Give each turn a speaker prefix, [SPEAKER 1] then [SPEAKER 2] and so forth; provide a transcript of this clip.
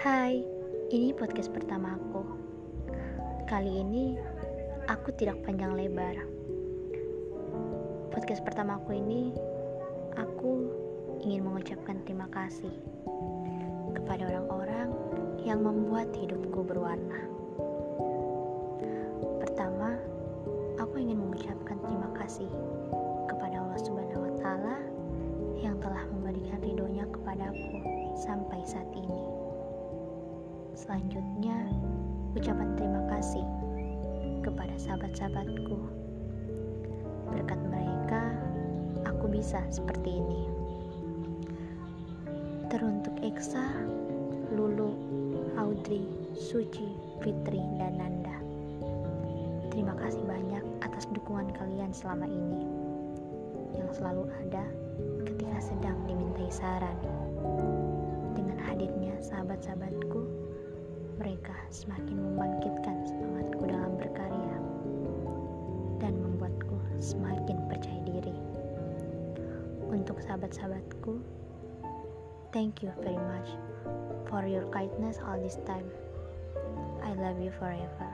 [SPEAKER 1] Hai, ini podcast pertama aku. Kali ini aku tidak panjang lebar. Podcast pertama aku ini aku ingin mengucapkan terima kasih kepada orang-orang yang membuat hidupku berwarna. Pertama, aku ingin mengucapkan terima kasih kepada Allah Subhanahu wa taala yang telah memberikan ridhonya kepadaku sampai saat ini. Selanjutnya, ucapan terima kasih kepada sahabat-sahabatku. Berkat mereka, aku bisa seperti ini. Teruntuk Eksa, Lulu, Audrey, Suci, Fitri, dan Nanda. Terima kasih banyak atas dukungan kalian selama ini yang selalu ada ketika sedang dimintai saran. Dengan hadirnya sahabat-sahabatku, mereka semakin membangkitkan semangatku dalam berkarya dan membuatku semakin percaya diri. Untuk sahabat-sahabatku, thank you very much for your kindness all this time. I love you forever.